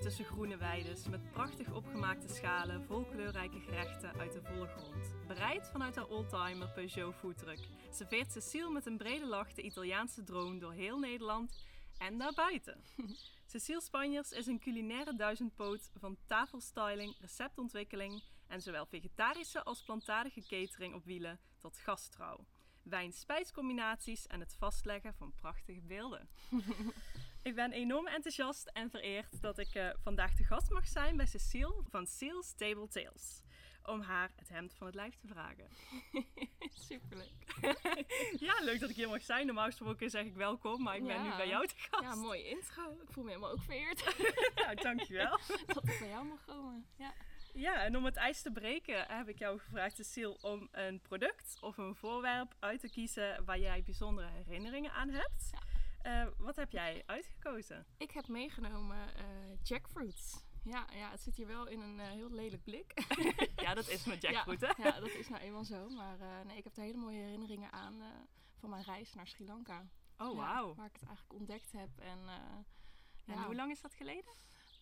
tussen groene weides met prachtig opgemaakte schalen vol kleurrijke gerechten uit de volle grond. Bereid vanuit haar oldtimer Peugeot foodtruck serveert Cecile met een brede lach de Italiaanse droom door heel Nederland en daarbuiten. Cecile Spanjers is een culinaire duizendpoot van tafelstyling, receptontwikkeling en zowel vegetarische als plantaardige catering op wielen tot gasttrouw wijn-spijscombinaties en het vastleggen van prachtige beelden. ik ben enorm enthousiast en vereerd dat ik uh, vandaag de gast mag zijn bij Cecile van Seals Table Tales. Om haar het hemd van het lijf te vragen. Superleuk. ja, leuk dat ik hier mag zijn. Normaal gesproken zeg ik welkom, maar ik ben nu bij jou te gast. Ja, mooi intro. Ik voel me helemaal ook vereerd. nou, dankjewel. dat ik bij jou mag komen. Ja. Ja, en om het ijs te breken heb ik jou gevraagd, Cecile, om een product of een voorwerp uit te kiezen waar jij bijzondere herinneringen aan hebt. Ja. Uh, wat heb jij uitgekozen? Ik heb meegenomen uh, jackfruit. Ja, ja, het zit hier wel in een uh, heel lelijk blik. ja, dat is met jackfruit, ja, hè? Ja, dat is nou eenmaal zo. Maar nee, ik heb er hele mooie herinneringen aan van mijn reis naar Sri Lanka. Oh, wauw. waar ik het eigenlijk ontdekt heb. En, en hoe lang is dat geleden?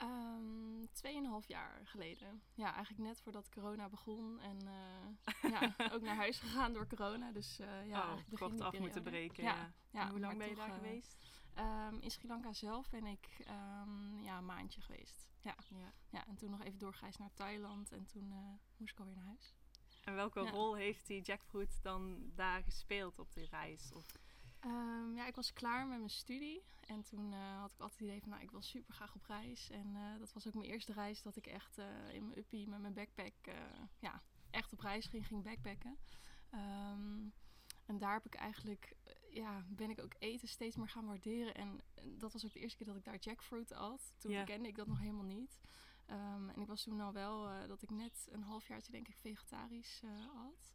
Um, tweeënhalf jaar geleden. Ja, eigenlijk net voordat corona begon. En uh, ja, ook naar huis gegaan door corona. Dus uh, ja, oh, kort af moeten breken. Ja. ja. En hoe lang ben je daar uh, geweest? Um, in Sri Lanka zelf ben ik um, ja, een maandje geweest. Ja. Ja. ja, en toen nog even doorgereisd naar Thailand. En toen moest ik alweer naar huis. En welke rol heeft die jackfruit dan daar gespeeld op die reis? Of? Um, ja, ik was klaar met mijn studie. En toen uh, had ik altijd het idee van, nou, ik wil super graag op reis. En uh, dat was ook mijn eerste reis dat ik echt uh, in mijn uppie met mijn backpack, ja, echt op reis ging, ging backpacken. Um, en daar heb ik eigenlijk, ja, ben ik ook eten steeds meer gaan waarderen. En dat was ook de eerste keer dat ik daar jackfruit at. Toen yeah. kende ik dat nog helemaal niet. Um, en ik was toen al wel, dat ik net een half jaar denk ik vegetarisch at.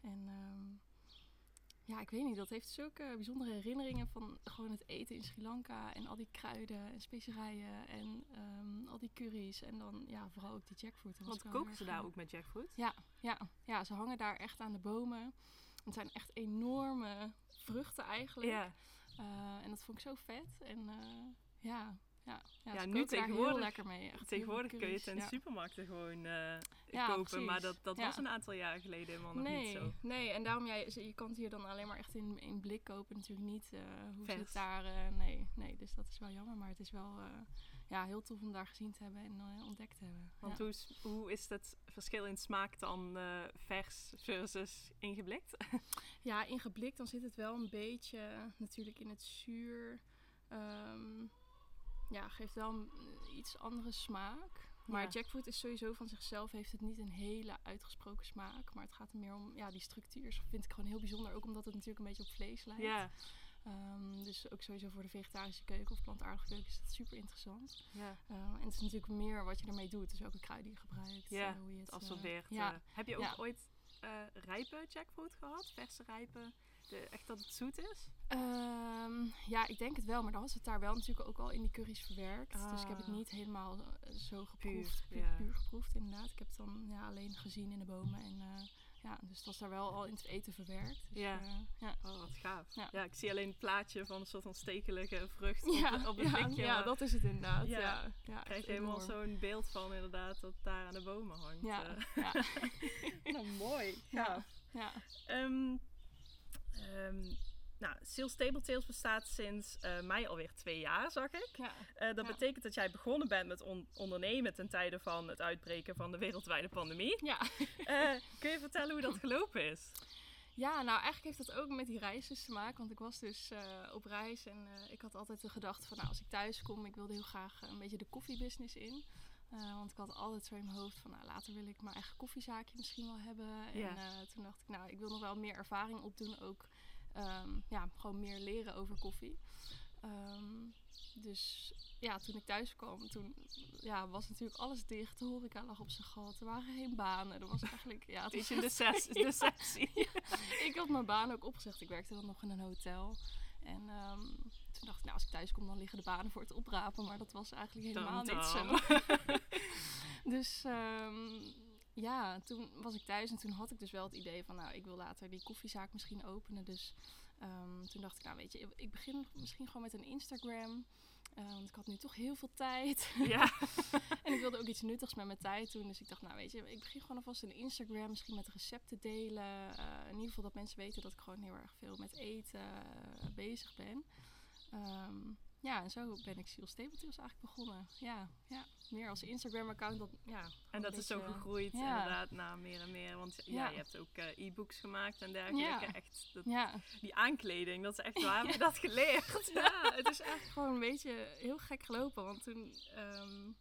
En ja, ik weet niet. Dat heeft zulke bijzondere herinneringen van gewoon het eten in Sri Lanka. En al die kruiden en specerijen en um, al die curry's. En dan ja, vooral ook die jackfruit. Want koken ze daar ook met jackfruit? Ja, ja, ja, ze hangen daar echt aan de bomen. Het zijn echt enorme vruchten eigenlijk. Ja. Uh, en dat vond ik zo vet. En uh, ja, ja, ja, ja nu tegenwoordig, heel lekker mee. Echt tegenwoordig kun je het in de supermarkten gewoon uh, ja, kopen. Precies. Maar dat, dat was een aantal jaar geleden helemaal nog nee, niet zo. Nee, en daarom, jij, je kan het hier dan alleen maar echt in, in blik kopen. Natuurlijk niet uh, hoe Vers. het daar... Uh, nee, nee, dus dat is wel jammer. Maar het is wel ja, heel tof om daar gezien te hebben en ontdekt te hebben. Want hoe, is, hoe is het verschil in smaak dan vers versus ingeblikt? ja, ingeblikt dan zit het wel een beetje natuurlijk in het zuur... Um, ja, geeft wel een iets andere smaak. Maar ja. jackfruit is sowieso van zichzelf heeft het niet een hele uitgesproken smaak. Maar het gaat er meer om, ja, die structuur vind ik gewoon heel bijzonder. Ook omdat het natuurlijk een beetje op vlees lijkt. Ja. Um, dus ook sowieso voor de vegetarische keuken of plantaardige keuken is dat super interessant. Ja. Uh, en het is natuurlijk meer wat je ermee doet. Dus welke kruiden je gebruikt. Ja, uh, hoe je het absorbeert. Uh, ja. heb je ook ooit rijpe jackfruit gehad? Verse rijpe? De, echt dat het zoet is? Um, ja, ik denk het wel. Maar dan was het daar wel natuurlijk ook al in die curry's verwerkt. Ah. Dus ik heb het niet helemaal zo geproefd. Puur, ja. puur, geproefd, inderdaad. Ik heb het dan ja, alleen gezien in de bomen. En uh, ja, dus het was daar wel al in het eten verwerkt. Dus, ja. Uh, ja. Oh, wat gaaf. Ja. ja. ik zie alleen het plaatje van een soort van stekelige vrucht ja, op, op het ja, blikje. Ja, dat is het inderdaad. Ja, ja. krijg je helemaal zo'n beeld van inderdaad dat daar aan de bomen hangt. Ja, uh. nou, mooi. Ja. ja. Um, Um, nou, Sales Table Tales bestaat sinds uh, mei alweer twee jaar, zag ik. Ja. Uh, dat ja. betekent dat jij begonnen bent met on ondernemen ten tijde van het uitbreken van de wereldwijde pandemie. Ja. Uh, kun je vertellen hoe dat gelopen is? Ja, nou eigenlijk heeft dat ook met die reizen te maken. Want ik was dus op reis en ik had altijd de gedachte van... nou, als ik thuis kom, ik wilde heel graag een beetje de koffiebusiness in. Uh, want ik had altijd zo in mijn hoofd van, nou, later wil ik mijn eigen koffiezaakje misschien wel hebben. Ja. En uh, toen dacht ik, nou, ik wil nog wel meer ervaring opdoen. Ook um, ja, gewoon meer leren over koffie. Ehm, dus ja, toen ik thuis kwam, toen ja, was natuurlijk alles dicht. De horeca lag op zijn gat. Er waren geen banen. Er was eigenlijk, ja, het een deces- deceptie. ik had mijn baan ook opgezegd. Ik werkte dan nog in een hotel. En ehm, toen dacht ik, nou, als ik thuis kom, dan liggen de banen voor het oprapen. Maar dat was eigenlijk helemaal niet zo. dus ehm, ja, toen was ik thuis en toen had ik dus wel het idee van, nou, ik wil later die koffiezaak misschien openen. Dus ehm, toen dacht ik, nou, weet je, ik begin misschien gewoon met een Instagram. Eh, want ik had nu toch heel veel tijd. Ja. En ik wilde ook iets nuttigs met mijn tijd doen. Dus ik dacht, nou weet je, ik begin gewoon alvast een Instagram. Misschien met recepten delen. Eh, in ieder geval dat mensen weten dat ik gewoon heel erg veel met eten eh, bezig ben. Ehm, ja, en zo ben ik Seal Stapletools eigenlijk begonnen. Ja, ja. meer als Instagram-account. Dat, ja, En dat is zo gegroeid ja. inderdaad naar meer en meer. Want ja, Ja. je hebt ook eh, e-books gemaakt en dergelijke. Ja. Echt, dat, die aankleding, dat is echt waar. Heb je dat geleerd? ja, het is eigenlijk gewoon een beetje heel gek gelopen. Want toen ehm,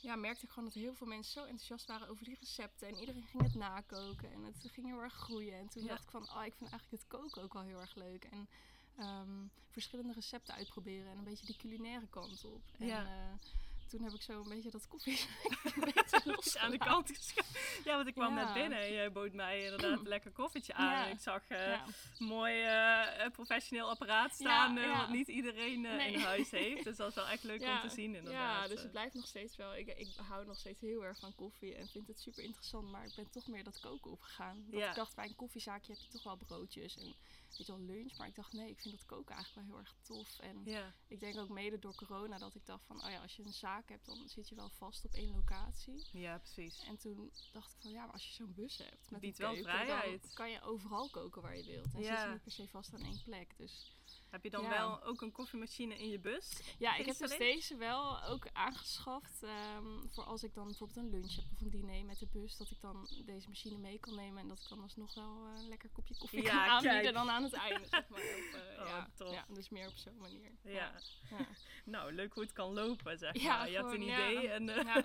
ja, merkte ik gewoon dat heel veel mensen zo enthousiast waren over die recepten. En iedereen ging het nakoken. En het ging heel erg groeien. En toen dacht ik van, oh, ik vind eigenlijk het koken ook wel heel erg leuk. En ehm, verschillende recepten uitproberen. En een beetje die culinaire kant op. En Ja. eh, toen heb ik zo een beetje dat koffie een beetje aan de kant geschoven. Ja, want ik kwam Ja. net binnen en jij bood mij inderdaad een lekker koffietje aan. Ja. En ik zag Ja. mooi eh, professioneel apparaat staan, wat niet iedereen Nee. in huis heeft. Dus dat is wel echt leuk om te zien inderdaad. Ja, dus het blijft nog steeds wel. Ik, ik hou nog steeds heel erg van koffie en vind het super interessant. Maar ik ben toch meer dat koken opgegaan. Dat Ja. Ik dacht, bij een koffiezaakje heb je toch wel broodjes en weet je wel, lunch. Maar ik dacht, nee, ik vind dat koken eigenlijk wel heel erg tof. En Ja, ik denk ook mede door corona dat ik dacht van, oh ja, als je een zaak hebt, dan zit je wel vast op één locatie. ja, precies. En toen dacht ik van, ja, maar als je zo'n bus hebt met Biedt een wel keuken, vrijheid. dan kan je overal koken waar je wilt. En Ja. zit je niet per se vast aan één plek. Dus Heb je dan Ja. wel ook een koffiemachine in je bus? Ja, ik heb dus deze wel ook aangeschaft. ehm, voor als ik dan bijvoorbeeld een lunch heb of een diner met de bus. Dat ik dan deze machine mee kan nemen. En dat ik dan alsnog wel eh, een lekker kopje koffie Ja, kan aanbieden kijk. dan aan het einde. Zeg maar. Of, eh, Oh, ja. tof. ja, dus meer op zo'n manier. Ja. Ja. Nou, leuk hoe het kan lopen, zeg Ja, maar. Je hebt een idee en... eh,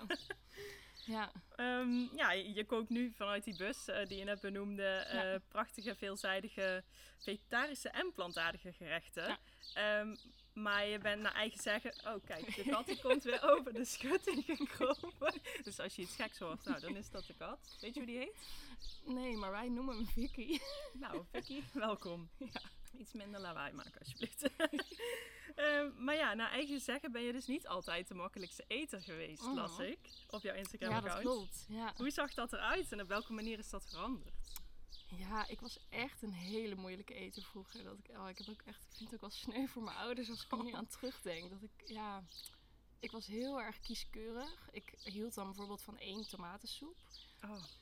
Ja. Ehm, ja, je kookt nu vanuit die bus eh, die je net benoemde eh, prachtige, veelzijdige vegetarische en plantaardige gerechten. Ja. Ehm, maar je bent naar eigen zeggen, oh kijk, de kat die komt weer over de schutting gekropen. Dus als je iets geks hoort, nou dan is dat de kat. Weet je hoe die heet? Nee, maar wij noemen hem Vicky. Nou, Vicky, welkom. Ja, iets minder lawaai maken alsjeblieft. Ehm, maar ja, naar eigen zeggen ben je dus niet altijd de makkelijkste eter geweest, Oh. las ik, op jouw Ja, Instagram-account. dat klopt. Ja. Hoe zag dat eruit en op welke manier is dat veranderd? Ja, ik was echt een hele moeilijke eter vroeger. Dat ik, oh, ik heb ook echt, ik vind het ook wel sneu voor mijn ouders als ik er nu aan terugdenk. Dat ik, ja, ik was heel erg kieskeurig. Ik hield dan bijvoorbeeld van één tomatensoep. Oh, Ja,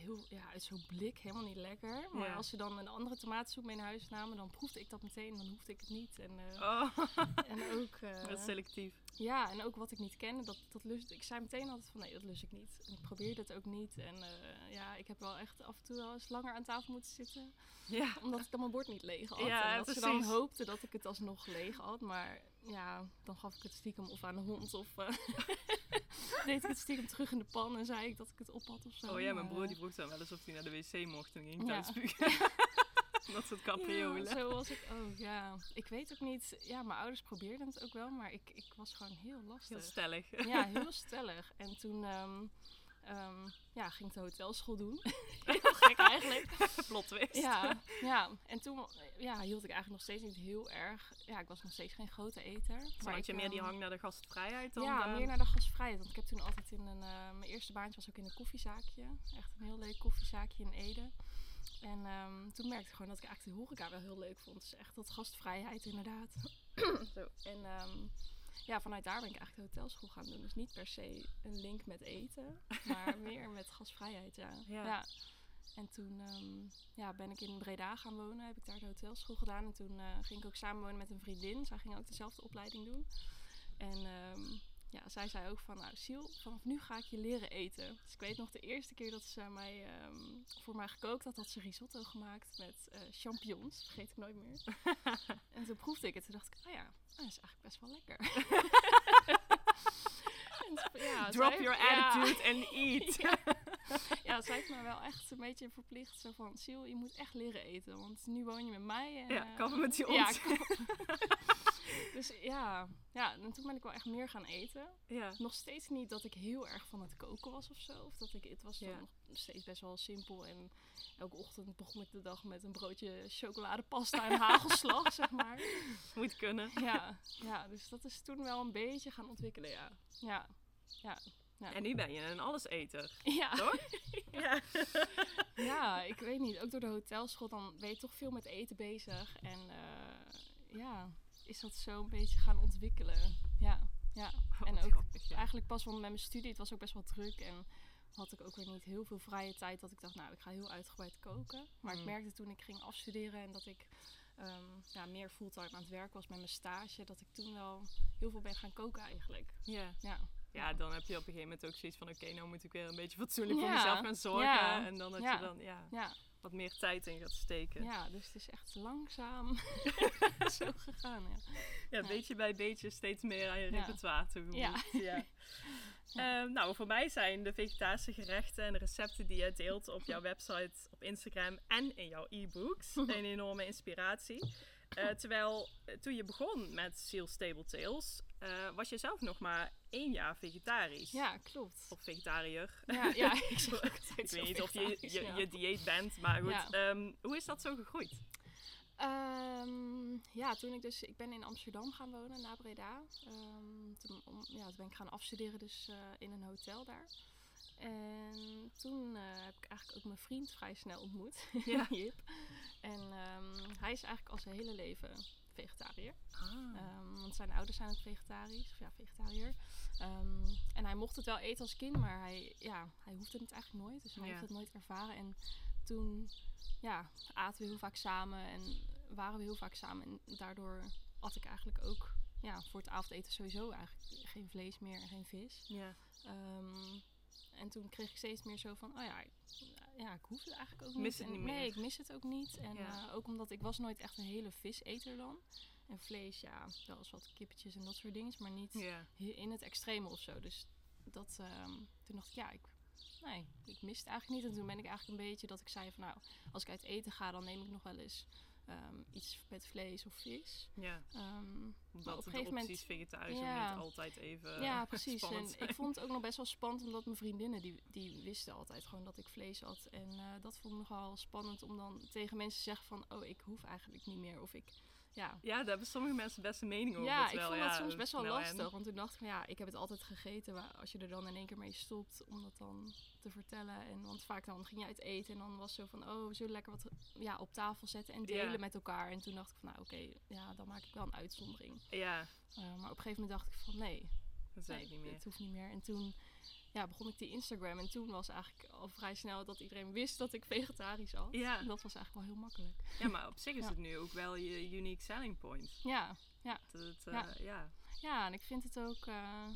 heel, ja, uit zo'n blik, helemaal niet lekker. Maar Ja. als ze dan een andere tomatensoep mee naar huis namen, dan proefde ik dat meteen. Dan hoefde ik het niet. En, eh, oh. en ook, eh, dat is selectief. ja, en ook wat ik niet kende, dat, dat lust ik. zei meteen altijd van nee, dat lust ik niet. En ik probeerde het ook niet. En eh, ja, ik heb wel echt af en toe wel eens langer aan tafel moeten zitten Ja, omdat ik dan mijn bord niet leeg had. Ja, en dat ze dan hoopte dat ik het alsnog leeg had. Maar ja, dan gaf ik het stiekem of aan de hond of deed ik het stiekem terug in de pan en zei ik dat ik het op had of zo. oh ja, mijn broer eh, die vroeg dan wel eens of hij naar de wc mocht en ging Ja. thuis spugen. dat soort capriolen. Ja, zo was ik ook, ja. Ik weet ook niet, ja, mijn ouders probeerden het ook wel, maar ik, ik was gewoon heel lastig. Heel stellig. Ja, heel stellig. En toen ehm, ehm, ja, ging ik de hotelschool doen. heel gek eigenlijk. Plot twist. Ja, ja, en toen ja, hield ik eigenlijk nog steeds niet heel erg. Ja, ik was nog steeds geen grote eter. Maar had je meer die ehm, hang naar de gastvrijheid dan? Ja, meer naar de gastvrijheid. Want ik heb toen altijd in een. eh, mijn eerste baantje was ook in een koffiezaakje. Echt een heel leuk koffiezaakje in Ede. En ehm, toen merkte ik gewoon dat ik eigenlijk de horeca wel heel leuk vond. Dus echt dat gastvrijheid inderdaad. Zo. En ehm, ja, vanuit daar ben ik eigenlijk de hotelschool gaan doen. Dus niet per se een link met eten, maar meer met gastvrijheid, ja. Ja. En toen ehm, ja, ben ik in Breda gaan wonen, heb ik daar de hotelschool gedaan. En toen eh, ging ik ook samenwonen met een vriendin. Zij ging ook dezelfde opleiding doen. En ehm, ja, zij zei ook van, nou Siel, vanaf nu ga ik je leren eten. Dus ik weet nog de eerste keer dat ze mij, ehm, voor mij gekookt had, had ze risotto gemaakt met eh, champignons. Vergeet ik nooit meer. en toen proefde ik het. Toen dacht ik, oh ja, oh, dat is eigenlijk best wel lekker. En ja, Drop your ja. attitude and eat. Ja. ja, zij heeft me wel echt een beetje verplicht. Zo van, Siel, je moet echt leren eten. Want nu woon je met mij. En, Ja, eh, kappen met die ja, ons. dus ja, ja, en toen ben ik wel echt meer gaan eten. Ja. Nog steeds niet dat ik heel erg van het koken was of zo. Of dat ik, het was Ja. nog steeds best wel simpel. En elke ochtend begon ik de dag met een broodje chocoladepasta en hagelslag, zeg maar. Moet kunnen. Ja, ja, dus dat is toen wel een beetje gaan ontwikkelen, ja. Ja, ja. Ja, En nu ben je een alleseter. ja. Toch? Ja. ja, ik weet niet. Ook door de hotelschool, dan ben je toch veel met eten bezig. En eh, ja, is dat zo een beetje gaan ontwikkelen. Ja, ja. En Wat ook grappig, ja. eigenlijk pas want met mijn studie, het was ook best wel druk. En had ik ook weer niet heel veel vrije tijd dat ik dacht, nou, ik ga heel uitgebreid koken. Maar ik Mm. merkte toen ik ging afstuderen en dat ik ehm, ja, meer fulltime aan het werk was met mijn stage, dat ik toen wel heel veel ben gaan koken eigenlijk. Ja. Ja, ja, dan heb je op een gegeven moment ook zoiets van... Oké, nou moet ik weer een beetje fatsoenlijk voor mezelf gaan zorgen. En dan dat je dan ja, wat meer tijd in gaat steken. Ja, dus het is echt langzaam zo gegaan. Ja. Ja. beetje bij beetje steeds meer aan je repertoire toegevoegd. Ja. Ja. Ehm, nou, voor mij zijn de vegetarische gerechten en de recepten die je deelt op jouw website, op Instagram en in jouw e-books een enorme inspiratie. Eh, terwijl eh, toen je begon met Seal Stable Tales, eh, was je zelf nog maar één jaar vegetarisch. Ja, klopt. Of vegetariër. Ja, ja ik weet niet of je je, ja. je dieet bent, maar goed. Ja. ehm, hoe is dat zo gegroeid? Ehm, ja, toen ik dus, ik ben in Amsterdam gaan wonen, na Breda. Ehm, toen, om, ja, toen ben ik gaan afstuderen dus eh, in een hotel daar. En toen eh, heb ik eigenlijk ook mijn vriend vrij snel ontmoet, Ja. Jip. En hij is eigenlijk al zijn hele leven vegetariër. Ah. Ehm, want zijn ouders zijn ook vegetarisch, of ja, vegetariër. Ehm, en hij mocht het wel eten als kind, maar hij, ja, hij hoefde het eigenlijk nooit. Dus hij Ja. heeft het nooit ervaren. En toen ja, aten we heel vaak samen en waren we heel vaak samen. En daardoor at ik eigenlijk ook ja, voor het avondeten sowieso eigenlijk geen vlees meer en geen vis. ja. Ehm, en toen kreeg ik steeds meer zo van, oh ja, ja, ik hoef het eigenlijk ook Mis niet. En niet Nee, meer. ik mis het ook niet. En Ja. eh, ook omdat ik was nooit echt een hele viseter dan. En vlees, ja, wel eens wat kippetjes en dat soort dingen, maar niet ja. in het extreme of zo. Dus dat, ehm, toen dacht ik, ja, ik, nee, ik mis het eigenlijk niet. En toen ben ik eigenlijk een beetje dat ik zei van, nou, als ik uit eten ga, dan neem ik nog wel eens ehm, iets met vlees of vis. ja. Maar Omdat op een gegeven opties moment... vegetarisch Ja. niet altijd even Ja, precies. spannend En zijn. ik vond het ook nog best wel spannend, omdat mijn vriendinnen, die, die wisten altijd gewoon dat ik vlees had. En eh, dat vond ik nogal spannend om dan tegen mensen te zeggen van, oh, ik hoef eigenlijk niet meer. Of ik, ja... Ja, daar hebben sommige mensen best een mening over. Ja, ik vond ja, dat soms best wel nou en? lastig. Want toen dacht ik van ja, ik heb het altijd gegeten. Maar als je er dan in één keer mee stopt om dat dan te vertellen. En want vaak dan ging je uit eten en dan was het zo van oh, we zullen lekker wat ja, op tafel zetten en delen Ja. met elkaar. En toen dacht ik van nou oké, ja, dan maak ik wel een uitzondering. Ja, Eh, maar op een gegeven moment dacht ik van nee, dat zei nee ik niet meer. het hoeft niet meer. En toen ja, begon ik die Instagram en toen was eigenlijk al vrij snel dat iedereen wist dat ik vegetarisch had. Ja. En dat was eigenlijk wel heel makkelijk. Ja, maar op zich is Ja. het nu ook wel je unique selling point. Ja, Dat het, eh, Ja. ja. ja en ik vind het ook, eh,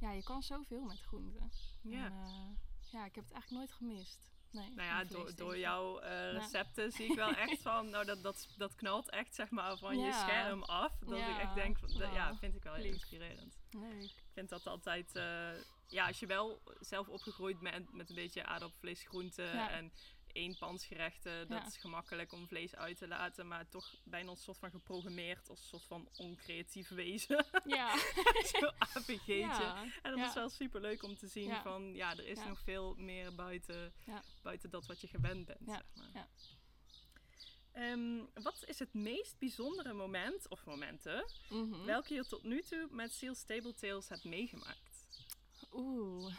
ja, je kan zoveel met groenten. Ja. En, eh, ja, ik heb het eigenlijk nooit gemist. Nee, Nou ja, door, door jouw eh, recepten zie ik wel echt van, nou dat, dat, dat knalt echt zeg maar van je Ja. scherm af. Dat ik Ja. echt denk, van, dat- ja, vind ik wel heel inspirerend. Leuk. Ik vind dat altijd, eh, ja, als je wel zelf opgegroeid bent met een beetje aardappel, vlees, groenten Ja. en eenpansgerechten, dat Ja. is gemakkelijk om vlees uit te laten, maar toch bijna een soort van geprogrammeerd als een soort van oncreatief wezen. Ja. Zo'n APG'tje. ja. En dat is wel super leuk om te zien Ja. van, ja, er is nog veel meer buiten, buiten dat wat je gewend bent, Ja. zeg maar. Ja. Ehm, wat is het meest bijzondere moment, of momenten, Mhm. welke je tot nu toe met Seal Stable Tales hebt meegemaakt? Oeh.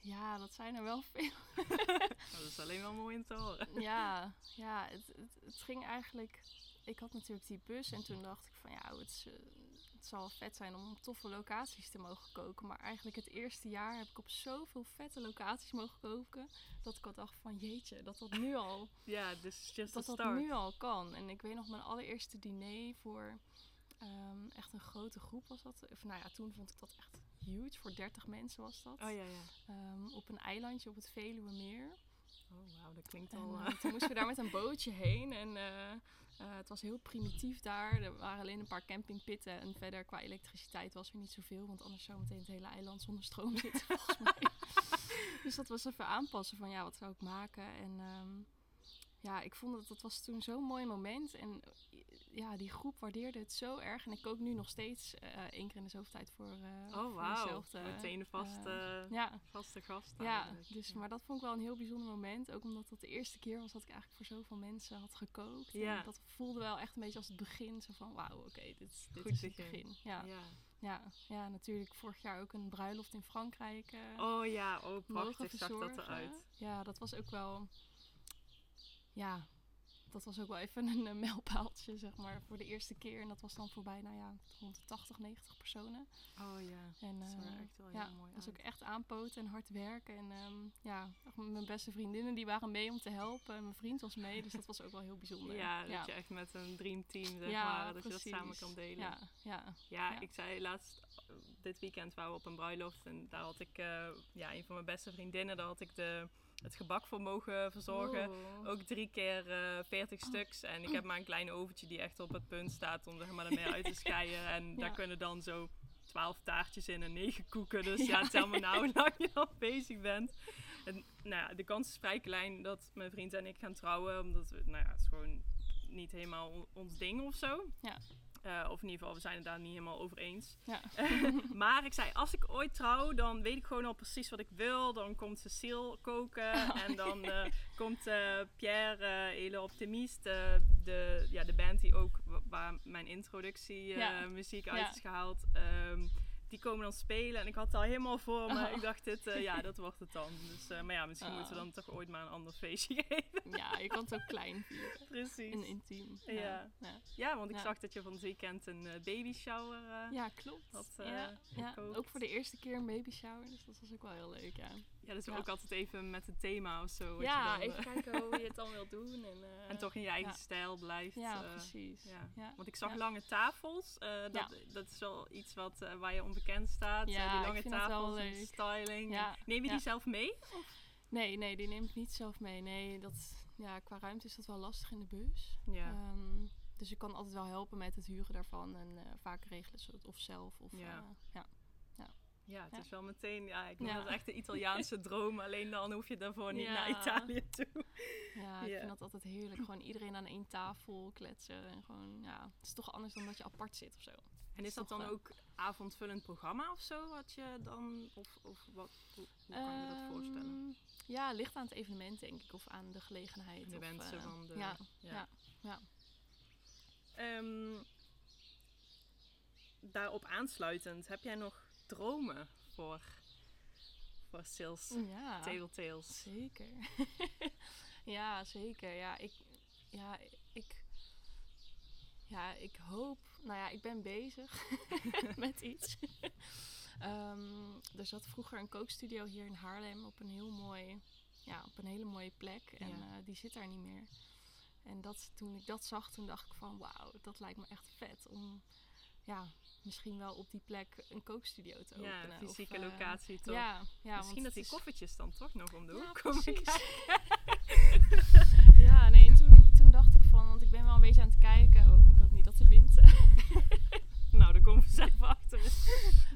Ja, dat zijn er wel veel. Dat is alleen wel mooi om te horen. ja, ja het, het, het ging eigenlijk... Ik had natuurlijk die bus en toen dacht ik van ja, het, is, eh, het zal wel vet zijn om op toffe locaties te mogen koken. Maar eigenlijk het eerste jaar heb ik op zoveel vette locaties mogen koken. Dat ik al dacht van jeetje, dat dat nu al Ja, dus just dat a dat start. nu al kan. En ik weet nog mijn allereerste diner voor ehm, echt een grote groep was dat. Of nou ja, toen vond ik dat echt huge. Voor 30 mensen was dat. Oh ja, ja. Ehm, op een eilandje op het Veluwemeer. Oh wauw, dat klinkt al... eh, eh, toen moesten we daar met een bootje heen. En eh, het was heel primitief daar. Er waren alleen een paar campingpitten. En verder qua elektriciteit was er niet zoveel. Want anders zou meteen het hele eiland zonder stroom zitten volgens mij. dus dat was even aanpassen van ja, wat zou ik maken? En ehm, ja, ik vond dat dat was toen zo'n mooi moment. En ja, die groep waardeerde het zo erg. En ik kook nu nog steeds eh één keer in de zoveel tijd voor, eh Oh, voor wauw. dezelfde, Meteen de vaste, eh, ja, vaste gast ja, dus, maar dat vond ik wel een heel bijzonder moment. Ook omdat dat de eerste keer was dat ik eigenlijk voor zoveel mensen had gekookt. Ja. En dat voelde wel echt een beetje als het begin. Zo van, wauw, oké, dit, dit Goed is het begin. Ja, Ja. ja. Ja, natuurlijk vorig jaar ook een bruiloft in Frankrijk eh, Oh ja, oh prachtig zag dat eruit. Ja, dat was ook wel... Ja, dat was ook wel even een, eh, mijlpaaltje, zeg maar, voor de eerste keer. En dat was dan voorbij, nou ja, rond de 80, 90 personen. Oh ja, En dat er eh, echt wel ja, heel mooi dat was ook echt aanpoten en hard werken. En ehm, ja, mijn beste vriendinnen die waren mee om te helpen. En mijn vriend was mee, dus dat was ook wel heel bijzonder. Ja, ja. dat je echt met een dreamteam, zeg Ja, maar, dat je dat samen kan delen. Ja, ja, Ja, ik zei laatst, eh, dit weekend waren we op een bruiloft en daar had ik, ja, een van mijn beste vriendinnen, daar had ik de, het gebak voor mogen verzorgen. Oh. Ook drie keer eh 40 stuks. En ik heb maar een klein oventje die echt op het punt staat om zeg maar ermee uit te scheiden. En daar kunnen dan zo 12 taartjes in en 9 koeken. Dus ja, Ja. tel me nou hoe lang je al bezig bent. En nou ja, de kans is vrij klein dat mijn vriend en ik gaan trouwen. Omdat we, nou ja, het is gewoon niet helemaal on- ons ding of zo. Ja. Eh, of in ieder geval, we zijn het daar niet helemaal over eens. Ja. maar ik zei, als ik ooit trouw, dan weet ik gewoon al precies wat ik wil. Dan komt Cecile koken. Oh, en dan eh, komt eh, Pierre, eh hele optimist. eh, de, ja, de band die ook, wa- waar mijn introductie eh, Ja. muziek uit is gehaald. ehm, die komen dan spelen. En ik had het al helemaal voor me. Oh. Ik dacht, dit, eh, ja, dat wordt het dan. Dus, eh, maar ja, misschien Oh. moeten we dan toch ooit maar een ander feestje geven. ja, je kan het ook klein vieren. Precies. En intiem. Ja. Ja, ja. Ja, want ik Ja. zag dat je van het weekend een eh, baby shower eh, Ja, klopt. had ja. Ook voor de eerste keer een baby shower, dus dat was ook wel heel leuk, ja. Ja, dus Ja. ook altijd even met het thema of zo. Ja, dan, even eh, kijken hoe je het dan wilt doen. En, eh, en toch in je eigen ja. stijl blijft. Ja, eh, precies. ja. Want ik zag lange tafels. dat, dat is wel iets wat, waar je onbekend staat. die lange dat tafels en styling. Neem je die zelf mee? Nee, nee, die neem ik niet zelf mee. Nee, dat, ja, qua ruimte is dat wel lastig in de bus. Ja. Ehm, dus ik kan altijd wel helpen met het huren daarvan. En vaak regelen ze het of zelf. Of, Ja. Ja. het ja. is wel meteen... Ja, ik noem Ja. dat echt de Italiaanse droom. Alleen dan hoef je daarvoor niet Ja. naar Italië toe. ja, ik vind dat altijd heerlijk. Gewoon iedereen aan één tafel kletsen. En gewoon, ja, het is toch anders dan dat je apart zit of zo. En is dat dan eh, ook avondvullend programma of zo? Wat je dan... Of, of wat, hoe, hoe kan je dat voorstellen? Ehm, Ja, ligt aan het evenement denk ik. Of aan de gelegenheid. De of, wensen eh, van de... Ja, ja, ja. Ehm, daarop aansluitend, heb jij nog dromen voor, voor Sales ja. Table Tales? Zeker. ja, zeker. Ja, ik, ja, ik, ja, ik hoop. Nou ja, ik ben bezig met iets. Ehm, er zat vroeger een kookstudio hier in Haarlem op een heel mooi, ja, op een hele mooie plek. En Ja. eh, die zit daar niet meer. En dat, toen ik dat zag, toen dacht ik van wauw, dat lijkt me echt vet om ja, misschien wel op die plek een kookstudio te Ja, openen. of, fysieke eh, locatie toch? Ja, ja Misschien dat die is- koffertjes dan toch nog om de Ja, hoek komen kijken. ja, nee, en toen, toen dacht ik van, want ik ben wel een beetje aan het kijken. Oh, ik hoop niet dat de wind. Nou, dan komen we zelf achter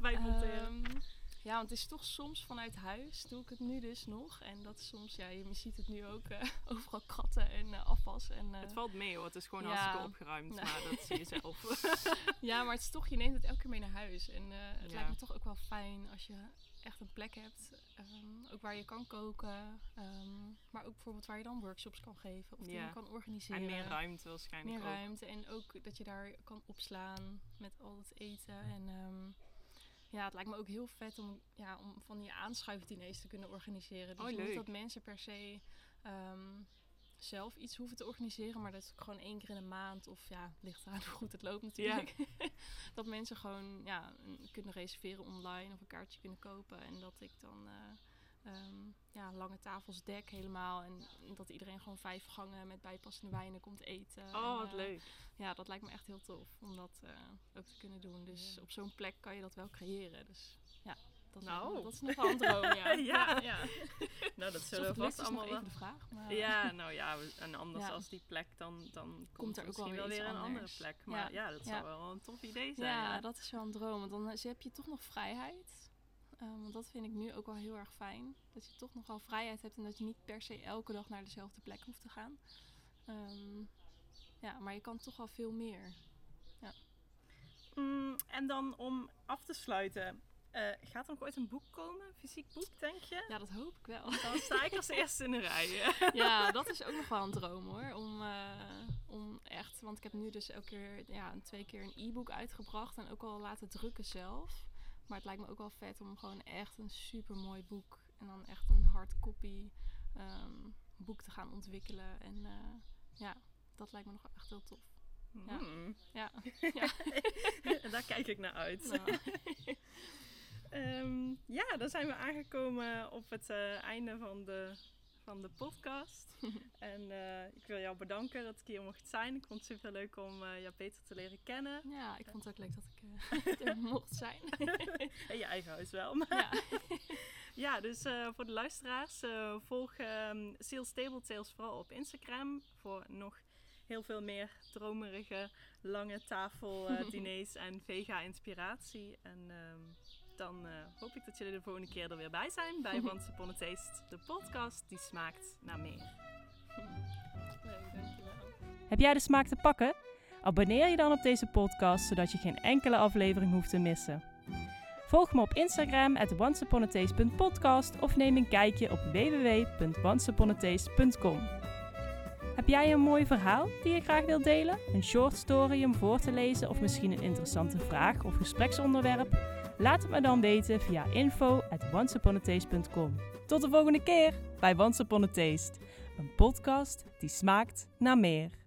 bij het monteren. Ehm, ja, want het is toch soms vanuit huis doe ik het nu dus nog. En dat is soms, ja, je ziet het nu ook eh, overal kratten en afwas. En, eh, het valt mee hoor, het is gewoon ja. hartstikke opgeruimd, Nee. maar dat zie je zelf. ja, maar het is toch, je neemt het elke keer mee naar huis. En het Ja. lijkt me toch ook wel fijn als je echt een plek hebt. ehm, ook waar je kan koken. ehm, maar ook bijvoorbeeld waar je dan workshops kan geven. Of Ja. dingen kan organiseren. en meer ruimte waarschijnlijk Meer ook. ruimte en ook dat je daar kan opslaan met al het eten. En ehm, ja, het lijkt me ook heel vet om, ja, om van die aanschuifdiners te kunnen organiseren. Dus Oh, niet dat mensen per se ehm, zelf iets hoeven te organiseren, maar dat is gewoon één keer in de maand of ja, ligt eraan hoe goed het loopt natuurlijk. dat mensen gewoon ja, kunnen reserveren online of een kaartje kunnen kopen en dat ik dan eh, ehm, ja, lange tafels dek helemaal en dat iedereen gewoon vijf gangen met bijpassende wijnen komt eten. Oh, En, wat eh, leuk. ja, dat lijkt me echt heel tof om dat eh, ook te kunnen doen. Dus Ja. op zo'n plek kan je dat wel creëren. Dus ja, dat, is, Nou. dat is nog wel een droom. Ja, Ja. ja. Nou, dat zullen we vast allemaal wel... even de vraag. Maar, Ja, nou ja, en anders Ja. als die plek, dan, dan komt, er er ook wel misschien wel weer een andere plek. Maar ja, dat zou wel een tof idee zijn. ja, Ja, dat is wel een droom. Want dan eh, heb je toch nog vrijheid. Ehm, want dat vind ik nu ook wel heel erg fijn. Dat je toch nogal vrijheid hebt en dat je niet per se elke dag naar dezelfde plek hoeft te gaan. Ehm, ja, maar je kan toch wel veel meer. Mm, en dan om af te sluiten. eh, gaat er nog ooit een boek komen? Een fysiek boek, denk je? Ja, dat hoop ik wel. Dan sta ik als eerste in de rij. ja, dat is ook nog wel een droom hoor. Om, eh, om echt, want ik heb nu dus elke keer, ja, twee keer een e-book uitgebracht en ook al laten drukken zelf. Maar het lijkt me ook wel vet om gewoon echt een super mooi boek en dan echt een hardcopy ehm, boek te gaan ontwikkelen. En eh, ja, dat lijkt me nog echt heel tof. Ja. Mm. Ja, Daar kijk ik naar uit. nou, Ehm, ja, dan zijn we aangekomen op het eh, einde van de, van de podcast. en eh, ik wil jou bedanken dat ik hier mocht zijn. Ik vond het super leuk om eh, jou beter te leren kennen. ja, ik vond het ook leuk dat ik eh, er mocht zijn. En je eigen huis wel. Maar ja. ja, dus voor de luisteraars, volg ehm Sales Table Tales vooral op Instagram. Voor nog heel veel meer dromerige, lange tafeldiners en vega-inspiratie. En ehm, dan eh, hoop ik dat jullie de volgende keer er weer bij zijn bij Once Upon a Taste, de podcast die smaakt naar meer. Leuk, dankjewel. Heb jij de smaak te pakken? Abonneer je dan op deze podcast, zodat je geen enkele aflevering hoeft te missen. Volg me op Instagram at onceuponataste.podcast of neem een kijkje op www.onceuponataste.com. Heb jij een mooi verhaal die je graag wilt delen? Een short story om voor te lezen of misschien een interessante vraag of gespreksonderwerp? Laat het me dan weten via info at. Tot de volgende keer bij Once Upon a Taste, een podcast die smaakt naar meer.